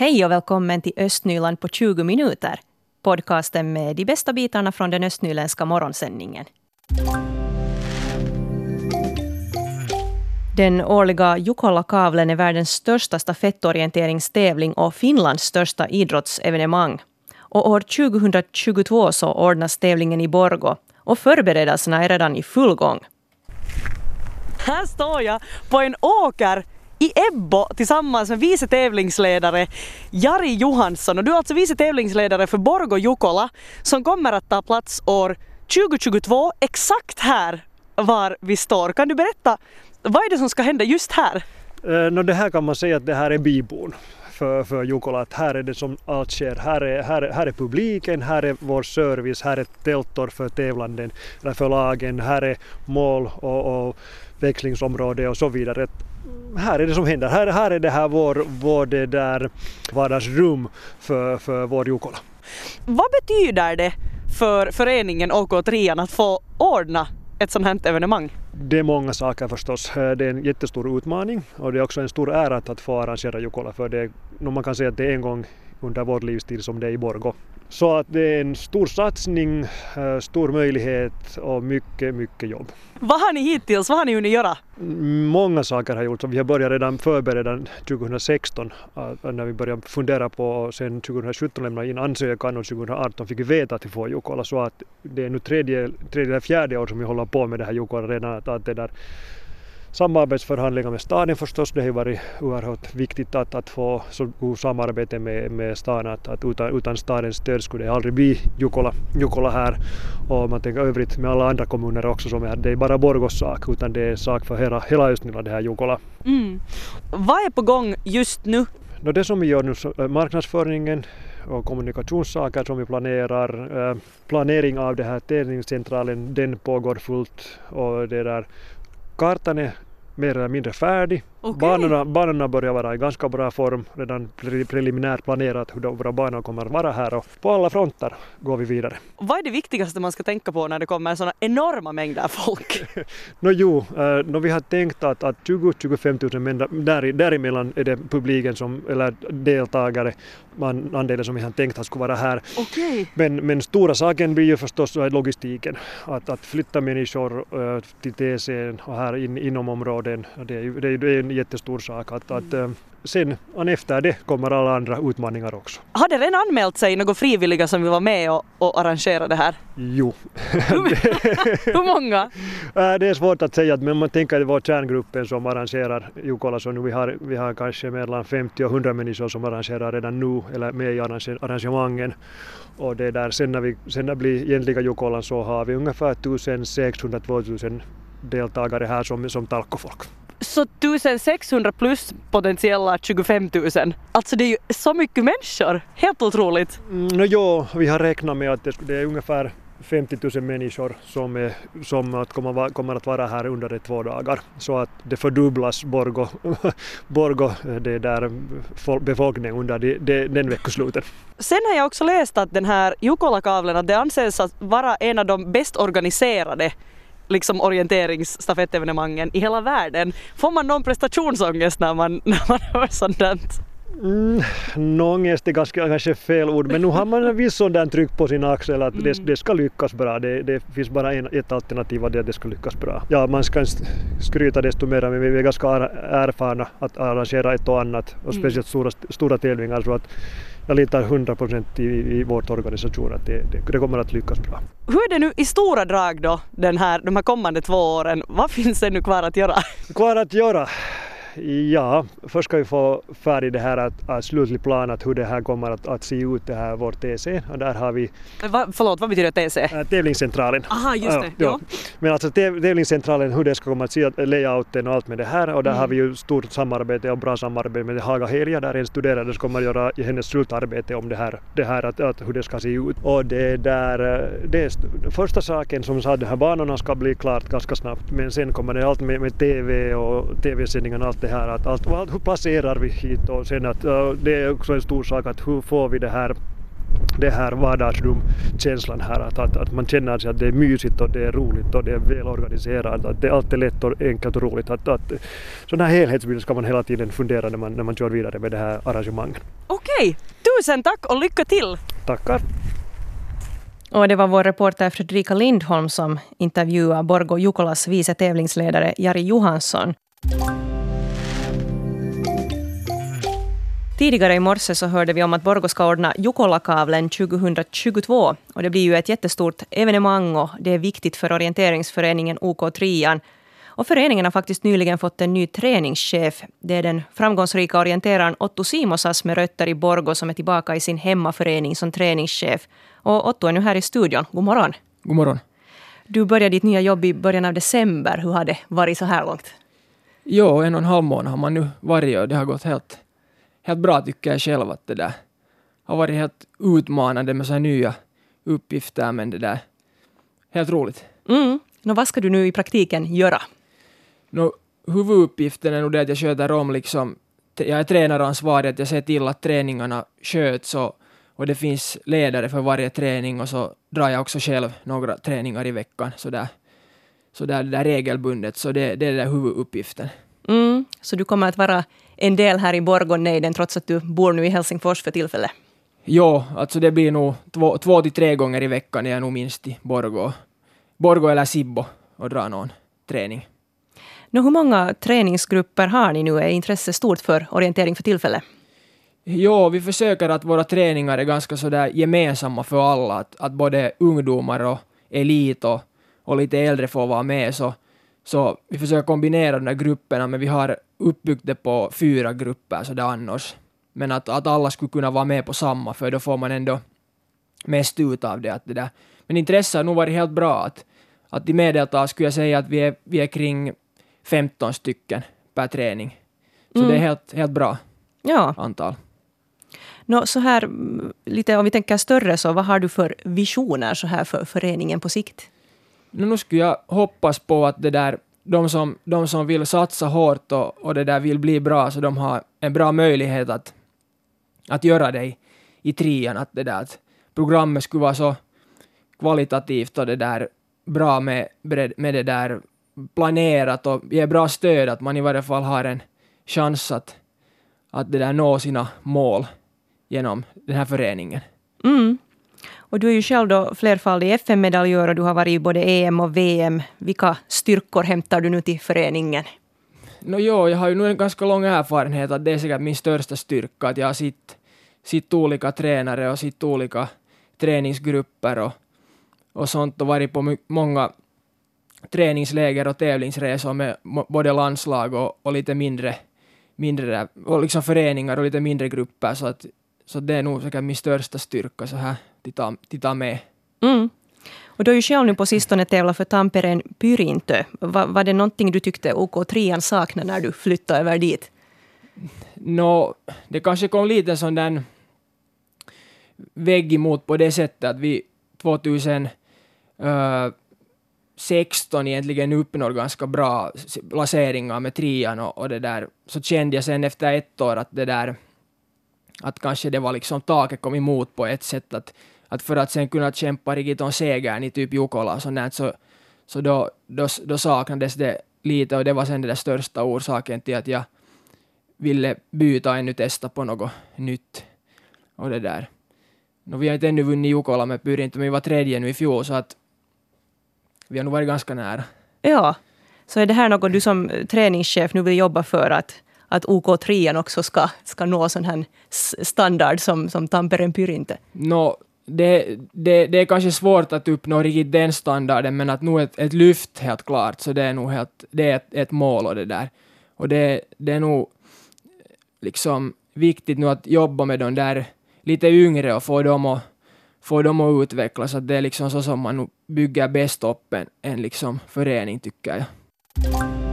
Hej och välkommen till Östnyland på 20 minuter. Podcasten med de bästa bitarna från den östnyländska morgonsändningen. Den årliga Jukola-kavlen är världens största stafettorienteringstävling och Finlands största idrottsevenemang. Och år 2022 så ordnas tävlingen i Borgo och förberedelserna är redan i full gång. Här står jag på en åker i Ebbo tillsammans med vice tävlingsledare Jari Johansson och du är alltså vice tävlingsledare för Borgo Jukola som kommer att ta plats år 2022 exakt här var vi står. Kan du berätta vad är det som ska hända just här? Eh, no, det här kan man säga att det här är bibon för, för Jukola att här är det som allt sker. Här är, här, här är publiken, här är vår service, här är tältor för tävlanden, eller för lagen, här är mål och, och växlingsområde och så vidare. Här är det som händer. Här, här är det här vår, vår det där vardagsrum för, för vår Jukola. Vad betyder det för föreningen OK3 att få ordna ett sånt här evenemang? Det är många saker förstås. Det är en jättestor utmaning och det är också en stor ära att få arrangera Jukola för det, man kan säga att det är en gång under vår livstid som det är i Borgo. Så att det är en stor satsning, eh, stor möjlighet och mycket, mycket jobb. Vad har ni hittills, vad har ni hunnit göra? Många saker har gjorts vi har börjat redan förbereda 2016 eh, när vi började fundera på och sen 2017 lämna in ansökan och 2018 fick vi veta att vi får Jukola så att det är nu tredje, tredje eller fjärde år som vi håller på med det här Jukola redan att, att det där samarbetsförhandlingar med staden förstås. Det har varit oerhört viktigt att, att få så god samarbete med, med staden att, att utan, utan stadens stöd skulle det aldrig bli Jukola, Jukola här. Och man tänker övrigt med alla andra kommuner också som är, det är bara Borgos sak utan det är sak för hela, hela Östnyland det här Jukola. Mm. Vad är på gång just nu? No, det som vi gör nu, äh, marknadsföringen och kommunikationssaker som vi planerar. Äh, planering av det här tävlingscentralen, den pågår fullt och det där kartan är mer eller mindre färdig. Okay. Banorna, banorna börjar vara i ganska bra form, redan preliminärt planerat hur våra banor kommer att vara här och på alla fronter går vi vidare. Vad är det viktigaste man ska tänka på när det kommer sådana enorma mängder folk? no, jo, uh, no, vi har tänkt att, att 20-25 000 men där, däremellan är det publiken som, eller deltagare, man, andelen som vi har tänkt att skulle vara här. Okay. Men, men stora saken blir ju förstås logistiken, att, att flytta människor uh, till TC och här in, inom områden, det det det är en jättestor sak. Att, att, eh, sen efter det kommer alla andra utmaningar också. Har det redan anmält sig några frivilliga som vill vara med och, och arrangera det här? Jo. Hur många? Eh, det är svårt att säga, men man tänker att det var kärngruppen som arrangerar Jukola, så nu vi har, vi har kanske mellan 50 och 100 människor som arrangerar redan nu, eller med i arrangemangen. Och det där, sen när, vi, sen när blir egentliga Jukolan så har vi ungefär 1600-2000 deltagare här som, som talkofolk. Så 1600 plus potentiella 25 000. Alltså det är ju så mycket människor. Helt otroligt. Mm, no, jo, vi har räknat med att det, är ungefär 50 000 människor som, är, som att kommer, kommer att vara här under de två dagar. Så att det fördubblas Borgo, Borgo det där befolkningen under de, de, den veckosluten. Sen har jag också läst att den här Jukola-kavlen att det anses att vara en av de bäst organiserade liksom orienteringsstafettevenemangen i hela världen. Får man någon prestationsångest när man, när man hör där? Mm, ångest är ganska, kanske fel ord, men nu har man en viss sån tryck på sin axel att mm. det, det, ska lyckas bra. Det, det finns bara en, ett alternativ och det är att det ska lyckas bra. Ja, man ska skryta desto mer, men vi är ganska erfarna att arrangera ett och annat och mm. speciellt stora, stora tävlingar så att jag litar 100 procent i, i vårt organisation att det, det, det, kommer att lyckas bra. Hur är det nu i stora drag då, den här, de här kommande två åren? Vad finns det nu kvar att göra? Kvar att göra? Ja, först ska vi få färdigt det här att, att slutlig plan att hur det här kommer att, att se ut, det här vårt TC. Och där har vi... Va, förlåt, vad betyder TC? Äh, tävlingscentralen. Aha, just det. Ja, ja. Men alltså tävlingscentralen, hur det ska komma att se ut, layouten och allt med det här. Och där mm. har vi ju stort samarbete och bra samarbete med Haga Helja, där en studerande som kommer göra hennes slutarbete om det här, det här att, att hur det ska se ut. Och det där, det är första saken som sa de här banorna ska bli klart ganska snabbt. Men sen kommer det allt med, med TV och TV-sändningarna allt det här att allt, hur placerar vi hit och sen att uh, det är också en stor sak att hur får vi det här det här vardagsrumkänslan här, att, att, att man känner sig att det är mysigt och det är roligt och det är välorganiserat, att det allt är lätt och enkelt och roligt. Att, att, sån här helhetsbild ska man hela tiden fundera när man, när man kör vidare med det här arrangemanget. Okej, tusen tack och lycka till! Tackar! Och det var vår reporter Fredrika Lindholm som intervjuade Borgo Jukolas vice tävlingsledare Jari Johansson. Tidigare i morse så hörde vi om att Borgo ska ordna Jukolakavlen 2022. Och det blir ju ett jättestort evenemang och det är viktigt för orienteringsföreningen OK3. Och föreningen har faktiskt nyligen fått en ny träningschef. Det är den framgångsrika orienteraren Otto Simosas med rötter i Borgo som är tillbaka i sin hemmaförening som träningschef. Och Otto är nu här i studion. God morgon. God morgon. Du började ditt nya jobb i början av december. Hur har det varit så här långt? Jo, en och en halv månad har man nu varit och det har gått helt, helt bra tycker jag själv att det där har varit helt utmanande med så här nya uppgifter men det där helt roligt. Mm. Nå, vad ska du nu i praktiken göra? No, huvuduppgiften är nog det att jag sköter om liksom, jag är tränaransvarig, att jag ser till att träningarna sköts och, och det finns ledare för varje träning och så drar jag också själv några träningar i veckan sådär, sådär det där regelbundet, så det, det är den huvuduppgiften. Mm. Så du kommer att vara en del här i Borgonnejden trots att du bor nu i Helsingfors för tillfället? Jo, alltså det blir nog två, två till tre gånger i veckan är jag nog minst i Borgå. Borgå eller Sibbo och drar någon träning. Nå, hur många träningsgrupper har ni nu? Är intresset stort för orientering för tillfället? Jo, vi försöker att våra träningar är ganska sådär gemensamma för alla, att, att både ungdomar och elit och, och lite äldre får vara med, så, så vi försöker kombinera de där grupperna, men vi har uppbyggt det på fyra grupper sådär annars. Men att, att alla skulle kunna vara med på samma, för då får man ändå mest ut av det. Att det där. Men intresset har nog varit helt bra. Att, att i medeltal skulle jag säga att vi är, vi är kring 15 stycken per träning. Så Mm. det är helt, helt bra Ja. antal. Nå, så här, mm, lite om vi tänker större, så vad har du för visioner så här för föreningen på sikt? Nu, nu skulle jag hoppas på att det där, de som, de som vill satsa hårt och, och det där vill bli bra, så de har en bra möjlighet att, att göra det i, i trean. Att det där, att programmet skulle vara så kvalitativt och det där bra med, med med det där planerat och ge bra stöd, att man i varje fall har en chans att, att det där nå sina mål genom den här föreningen. Mm. Och du är ju själv då flerfaldig FN-medaljör och du har varit i både EM och VM. Vilka styrkor hämtar du nu till föreningen? No jo, jag har ju nu en ganska lång erfarenhet att det är säkert min största styrka att jag har sett, sitt olika tränare och sett olika träningsgrupper och, och sånt och varit på många träningsläger och tävlingsresor med både landslag och, och lite mindre, mindre och liksom föreningar och lite mindre grupper så att så det är nog säkert min största styrka så här titta, titta med. Mm. Och du har ju själv nu på sistone tävlat för Tampereen Pyrintö. Va, var det någonting du tyckte OK3 saknade när du flyttade över dit? Nå, det kanske kom lite sån där vägg emot på det sättet att vi 2016 egentligen uppnår ganska bra placeringar med trean och, och det där. Så kände jag sen efter ett år att det där att kanske det var liksom taket kom emot på ett sätt att, att för att sen kunna kämpa riktigt om segern i typ Jukola och sånt där, så, så då, då, då saknades det lite och det var sen den där största orsaken till att jag ville byta ännu testa på något nytt. Och det där. No, vi har inte ännu vunnit Jukola med Pyrinto, men vi var tredje nu i fjol, så att vi har nog varit ganska nära. Ja, så är det här något du som träningschef nu vill jobba för att, att OK3 också ska, ska nå sån här standard som, som Tampereen Pyrintö? Nå, det, det, det är kanske svårt att uppnå riktigt den standarden, men att nog ett, ett lyft helt klart, så det är nog helt, det är ett, ett mål och det där. Och det, det är nog liksom viktigt nu att jobba med de där lite yngre och få dem att, få dem att utvecklas, att det är liksom så som man bygger bäst upp en, en liksom förening, tycker jag.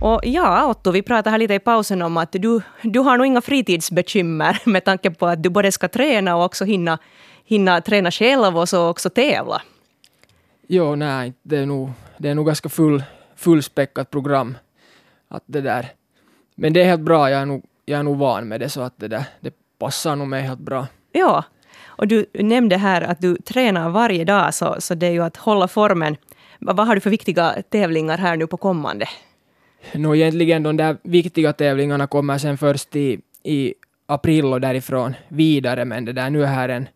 Och ja, Otto, vi pratade här lite i pausen om att du, du har nog inga fritidsbekymmer med tanke på att du både ska träna och också hinna, hinna träna själv och så också tävla. Jo, nej, det är nog, det är nog ganska full, fullspäckat program. Att det där. Men det är helt bra, jag är nog, jag är nog van med det så att det där, det, passar nog mig helt bra. Ja, och du nämnde här att du tränar varje dag, så, så det är ju att hålla formen. Vad vad har du för viktiga tävlingar här nu på kommande? Nå egentligen de där viktiga tävlingarna kommer sen först i, i april och därifrån vidare, men det där nu är här en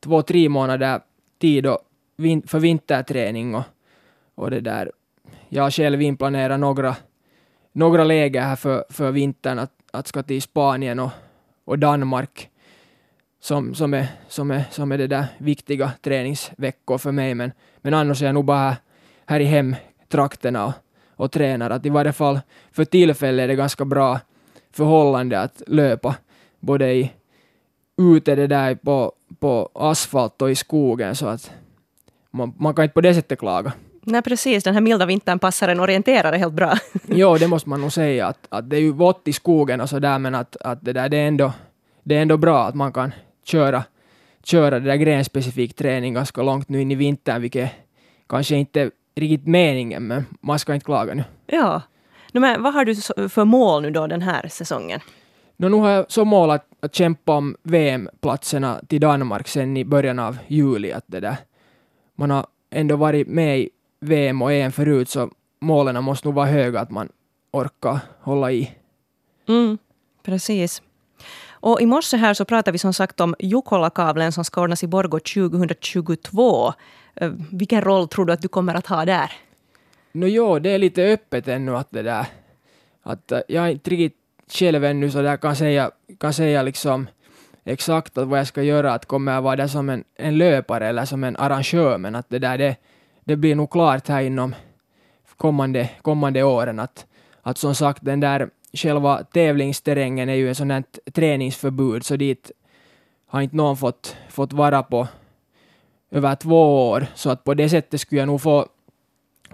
två, tre månader tid och vin, för vinterträning och, och det där. Jag har själv inplanerat några, några läger här för, för vintern att, att ska till Spanien och, och Danmark som, som, är, som, är, som är det där viktiga träningsveckor för mig, men, men annars är jag nog bara här, här i hemtrakterna och, och tränar. Att I varje fall för tillfället är det ganska bra förhållande att löpa både i ute det där på, på asfalt och i skogen så att man, man kan inte på det sättet klaga. Nej, precis. Den här milda vintern passar en orienterare helt bra. Jo, det måste man nog säga att, att det är ju vått i skogen och så där men att, att det där det är ändå det är ändå bra att man kan köra, köra det där grenspecifik träning ganska långt nu in i vintern vilket kanske inte riktigt meningen men man ska inte klaga nu. Ja. No, men vad har du för mål nu då den här säsongen? Nå, nu har jag som mål att, att kämpa om VM-platserna till Danmark sen i början av juli. Att det där. Man har ändå varit med i VM och EM förut så målen måste nog vara höga att man orkar hålla i. Mm, precis. Och i morse här så pratade vi som sagt om Jukola-kabeln som ska ordnas i Borgå 2022. Eh, vilken roll tror du att du kommer att ha där? Nå jo, det är lite öppet ännu att det där. Att eh, jag är inte riktigt själv ännu så där kan säga, kan säga liksom exakt vad jag ska göra, att kommer jag vara där som en, en löpare eller som en arrangör, men att det där det, det blir nog klart här inom kommande, kommande åren att, att som sagt den där själva tävlingsterrängen är ju en sån här träningsförbud så dit har inte någon fått, fått vara på över två år så att på det sättet skulle jag nog få,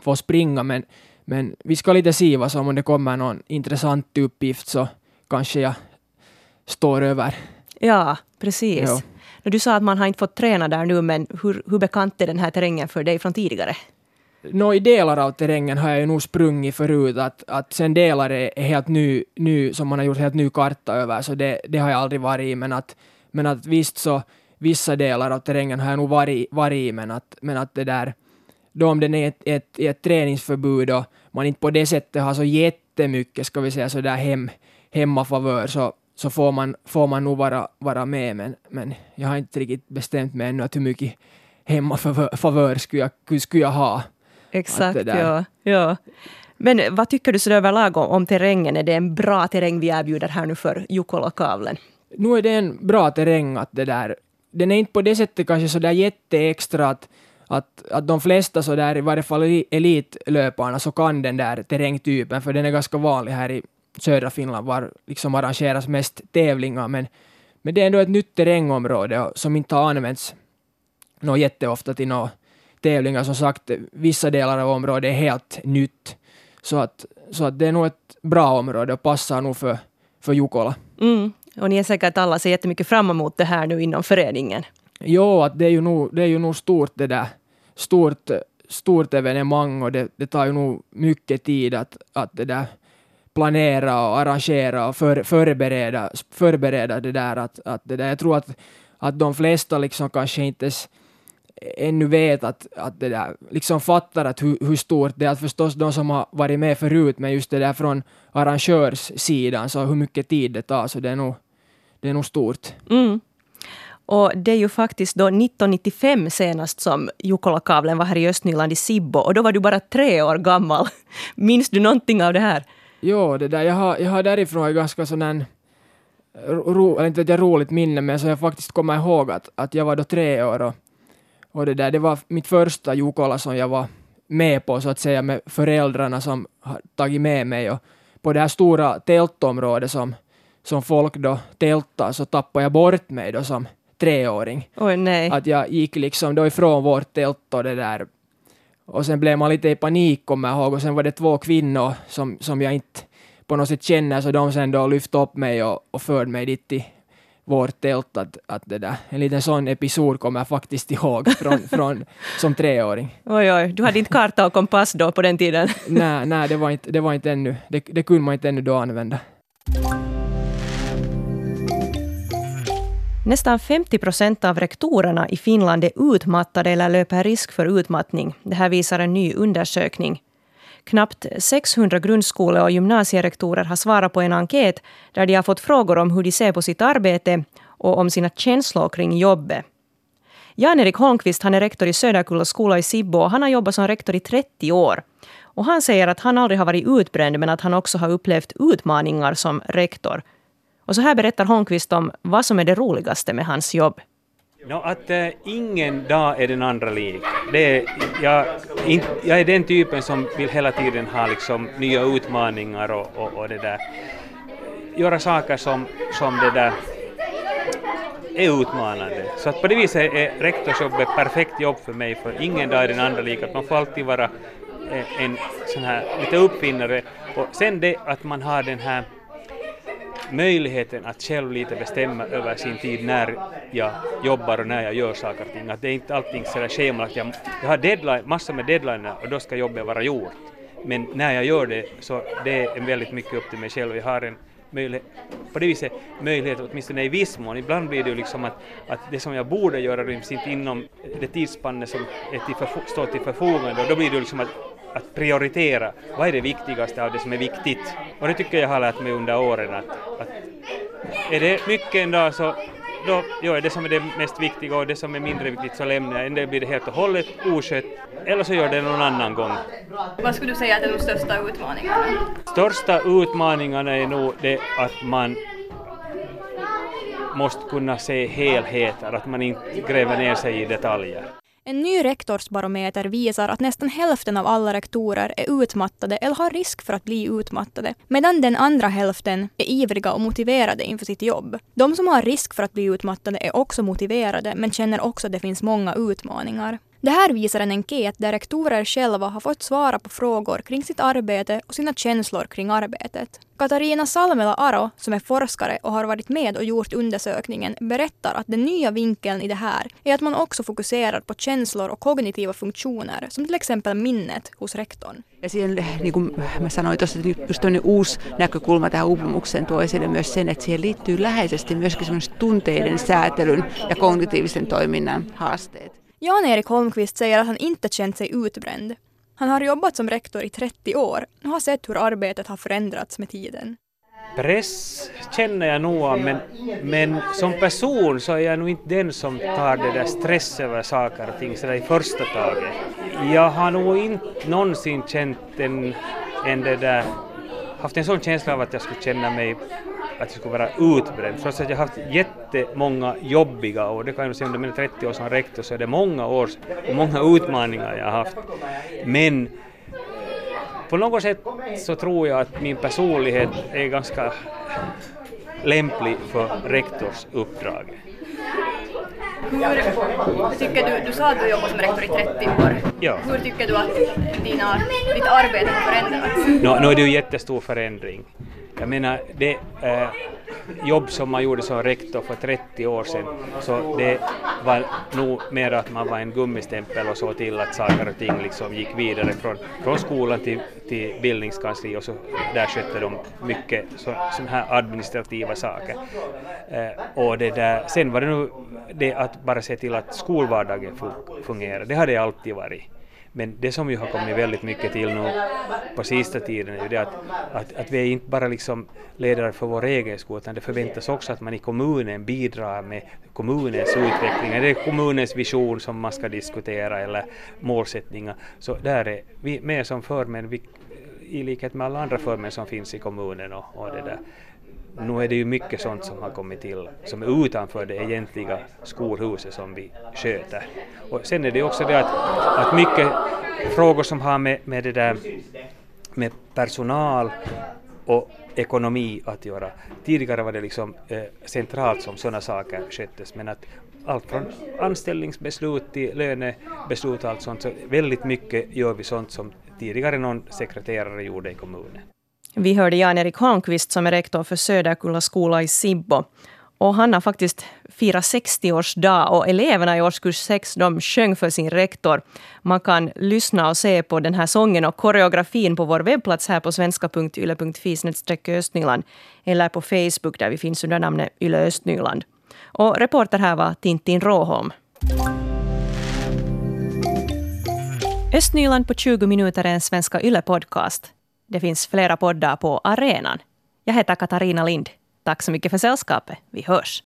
få springa men, men vi ska lite se vad som om det kommer någon intressant uppgift så kanske jag står över. Ja, precis. Ja. Du sa att man har inte fått träna där nu, men hur, hur bekant är den här terrängen för dig från tidigare? Nå, i delar av terrängen har jag ju nog sprungit förut, att, att sen delar är, helt ny, ny, som man har gjort helt ny karta över, så det, det har jag aldrig varit i, men att, men att visst så, vissa delar av terrängen har jag nog varit, varit i, men att, men att det där, då om den är ett, ett, ett träningsförbud och man inte på det sättet har så jättemycket, ska vi säga, så där hem, hemmafavör, så, så får man, får man nog vara, vara med, men, men jag har inte riktigt bestämt mig ännu att hur mycket hemmafavör skulle jag, skulle jag ha. Exakt, ja, ja. Men vad tycker du så överlag om, om terrängen? Är det en bra terräng vi erbjuder här nu för Jukola-kavlen? nu är det en bra terräng att det där, den är inte på det sättet kanske så där jätteextra att, att, att de flesta så där, i varje fall eli- elitlöparna, så kan den där terrängtypen, för den är ganska vanlig här i södra Finland, var liksom arrangeras mest tävlingar, men, men det är ändå ett nytt terrängområde som inte har använts nå jätteofta till några tävlingar. Som sagt, vissa delar av området är helt nytt, så att, så att det är nog ett bra område och passar nog för, för Jukola. Mm. Och ni är säkert alla ser jättemycket fram emot det här nu inom föreningen. Jo, att det är ju nog, det är ju nog stort det där. Stort, stort evenemang och det, det tar ju nog mycket tid att, att det där planera och arrangera och för, förbereda, förbereda det där. Att, att det där. Jag tror att, att de flesta liksom kanske inte ens ännu vet att, att det där, liksom fattar att hur, hur stort det är. Att förstås de som har varit med förut, men just det där från arrangörssidan, så hur mycket tid det tar, så det är nog, det är nog stort. Mm. Och det är ju faktiskt då 1995 senast som Jukola-kavlen var här i Östnyland i Sibbo och då var du bara tre år gammal. Minns du någonting av det här? Jo, det där, jag har, jag har därifrån ganska sån här, ro, eller inte vet jag roligt minne, men så jag faktiskt kommer ihåg att, att jag var då tre år och, och det där, det var mitt första Jukola som jag var med på så att säga med föräldrarna som har tagit med mig och på det här stora tältområdet som, som folk då tältar så tappade jag bort mig då som treåring. Oj nej. Att jag gick liksom då ifrån vårt tält och det där. Och sen blev man lite i panik kommer jag ihåg och sen var det två kvinnor som, som jag inte på något sätt känner så de sen då lyfte upp mig och, och förde mig dit till vårt tält. Att, att det där, en liten sån episod kommer jag faktiskt ihåg från, från, som treåring. Oj, oj. Du hade inte karta och kompass då på den tiden. Nej, nej det, var inte, det var inte ännu, det, det kunde man inte ännu då använda. Nästan 50 procent av rektorerna i Finland är utmattade eller löper risk för utmattning. Det här visar en ny undersökning. Knappt 600 grundskole och gymnasierektorer har svarat på en enkät där de har fått frågor om hur de ser på sitt arbete och om sina känslor kring jobbet. Jan-Erik Holmqvist han är rektor i Söderkulla skola i Sibbo och han har jobbat som rektor i 30 år. Och han säger att han aldrig har varit utbränd men att han också har upplevt utmaningar som rektor. Och så här berättar Holmqvist om vad som är det roligaste med hans jobb. No, att äh, ingen dag är den andra lik. Det är, jag, in, jag är den typen som vill hela tiden ha liksom, nya utmaningar och, och, och det där. Göra saker som, som det där är utmanande. Så att på det viset är rektorsjobbet ett perfekt jobb för mig, för ingen dag är den andra lik. Att man får alltid vara eh, en sån här lite uppfinnare. Och sen det att man har den här möjligheten att själv lite bestämma över sin tid när jag jobbar och när jag gör saker och ting. Att det är inte allting sådär schemalagt. Jag, jag har deadline, massor med deadliner och då ska jobbet vara gjort. Men när jag gör det så det är väldigt mycket upp till mig själv. Jag har en möjlighet, på det viset möjlighet, åtminstone i viss mån. Ibland blir det ju liksom att, att det som jag borde göra ryms inte inom det tidsspannet som är till förfo- står till förfogande och då blir det ju liksom att att prioritera vad är det viktigaste av det som är viktigt. Och det tycker jag har lärt mig under åren att, att är det mycket en dag så då gör det som är det mest viktiga och det som är mindre viktigt så lämnar jag. En del blir det helt och hållet oskött eller så gör det någon annan gång. Vad skulle du säga är de största utmaningarna? Största utmaningarna är nog det att man måste kunna se helheter, att man inte gräver ner sig i detaljer. En ny rektorsbarometer visar att nästan hälften av alla rektorer är utmattade eller har risk för att bli utmattade, medan den andra hälften är ivriga och motiverade inför sitt jobb. De som har risk för att bli utmattade är också motiverade, men känner också att det finns många utmaningar. Det här visar en enkät där rektorer själva har fått svara på frågor kring sitt arbete och sina känslor kring arbetet. Katarina Salmela Aro, som är forskare och har varit med och gjort undersökningen, berättar att den nya vinkeln i det här är att man också fokuserar på känslor och kognitiva funktioner, som till exempel minnet hos rektorn. Ja siihen, niin kuin mä sanoin tuossa, että just tämmöinen uusi näkökulma tähän uupumukseen tuo esille myös sen, että siihen liittyy läheisesti myöskin tunteiden säätelyn ja kognitiivisen toiminnan haasteet. Jan-Erik Holmqvist säger att han inte känt sig utbränd. Han har jobbat som rektor i 30 år och har sett hur arbetet har förändrats med tiden. Press känner jag nog av, men, men som person så är jag nog inte den som tar det där stress över saker och ting sådär i första taget. Jag har nog inte någonsin känt en, en det där, haft en sån känsla av att jag skulle känna mig att jag skulle vara utbränd. Trots att jag har haft jättemånga jobbiga år, det kan jag säga under mina 30 år som rektor så är det många år och många utmaningar jag har haft. Men på något sätt så tror jag att min personlighet är ganska lämplig för rektorsuppdraget. Hur tycker du, du sa att du jobbat som rektor i 30 år. Ja. Hur tycker du att dina, ditt arbete har förändrats? Nu no, är det ju jättestor förändring. Jag menar, det eh, jobb som man gjorde som rektor för 30 år sedan, så det var nog mer att man var en gummistämpel och såg till att saker och ting liksom gick vidare från, från skolan till, till bildningskansli och så där skötte de mycket sådana här administrativa saker. Eh, och det där, sen var det nog det att bara se till att skolvardagen fungerar, det har det alltid varit. Men det som ju har kommit väldigt mycket till nu på sista tiden är ju det att, att, att vi är inte bara liksom ledare för vår egen skola utan det förväntas också att man i kommunen bidrar med kommunens utveckling. Är det kommunens vision som man ska diskutera eller målsättningar så där är vi med som förmän vi, i likhet med alla andra förmän som finns i kommunen och, och det där nu är det ju mycket sånt som har kommit till som är utanför det egentliga skolhuset som vi sköter. Och sen är det också det att, att mycket frågor som har med, med det där med personal och ekonomi att göra. Tidigare var det liksom eh, centralt som sådana saker sköttes men att allt från anställningsbeslut till lönebeslut och allt sånt så väldigt mycket gör vi sånt som tidigare någon sekreterare gjorde i kommunen. Vi hörde Jan-Erik Holmqvist som är rektor för Söderkulla skola i Sibbo. Och han har faktiskt firat 60-årsdag och eleverna i årskurs 6 de sjöng för sin rektor. Man kan lyssna och se på den här sången och koreografin på vår webbplats här på svenska.yle.fi östnyland eller på Facebook där vi finns under namnet Yle Östnyland. Och reporter här var Tintin Råholm. Östnyland på 20 minuter är en Svenska Yle-podcast. Det finns flera poddar på arenan. Jag heter Katarina Lind. Tack så mycket för sällskapet. Vi hörs.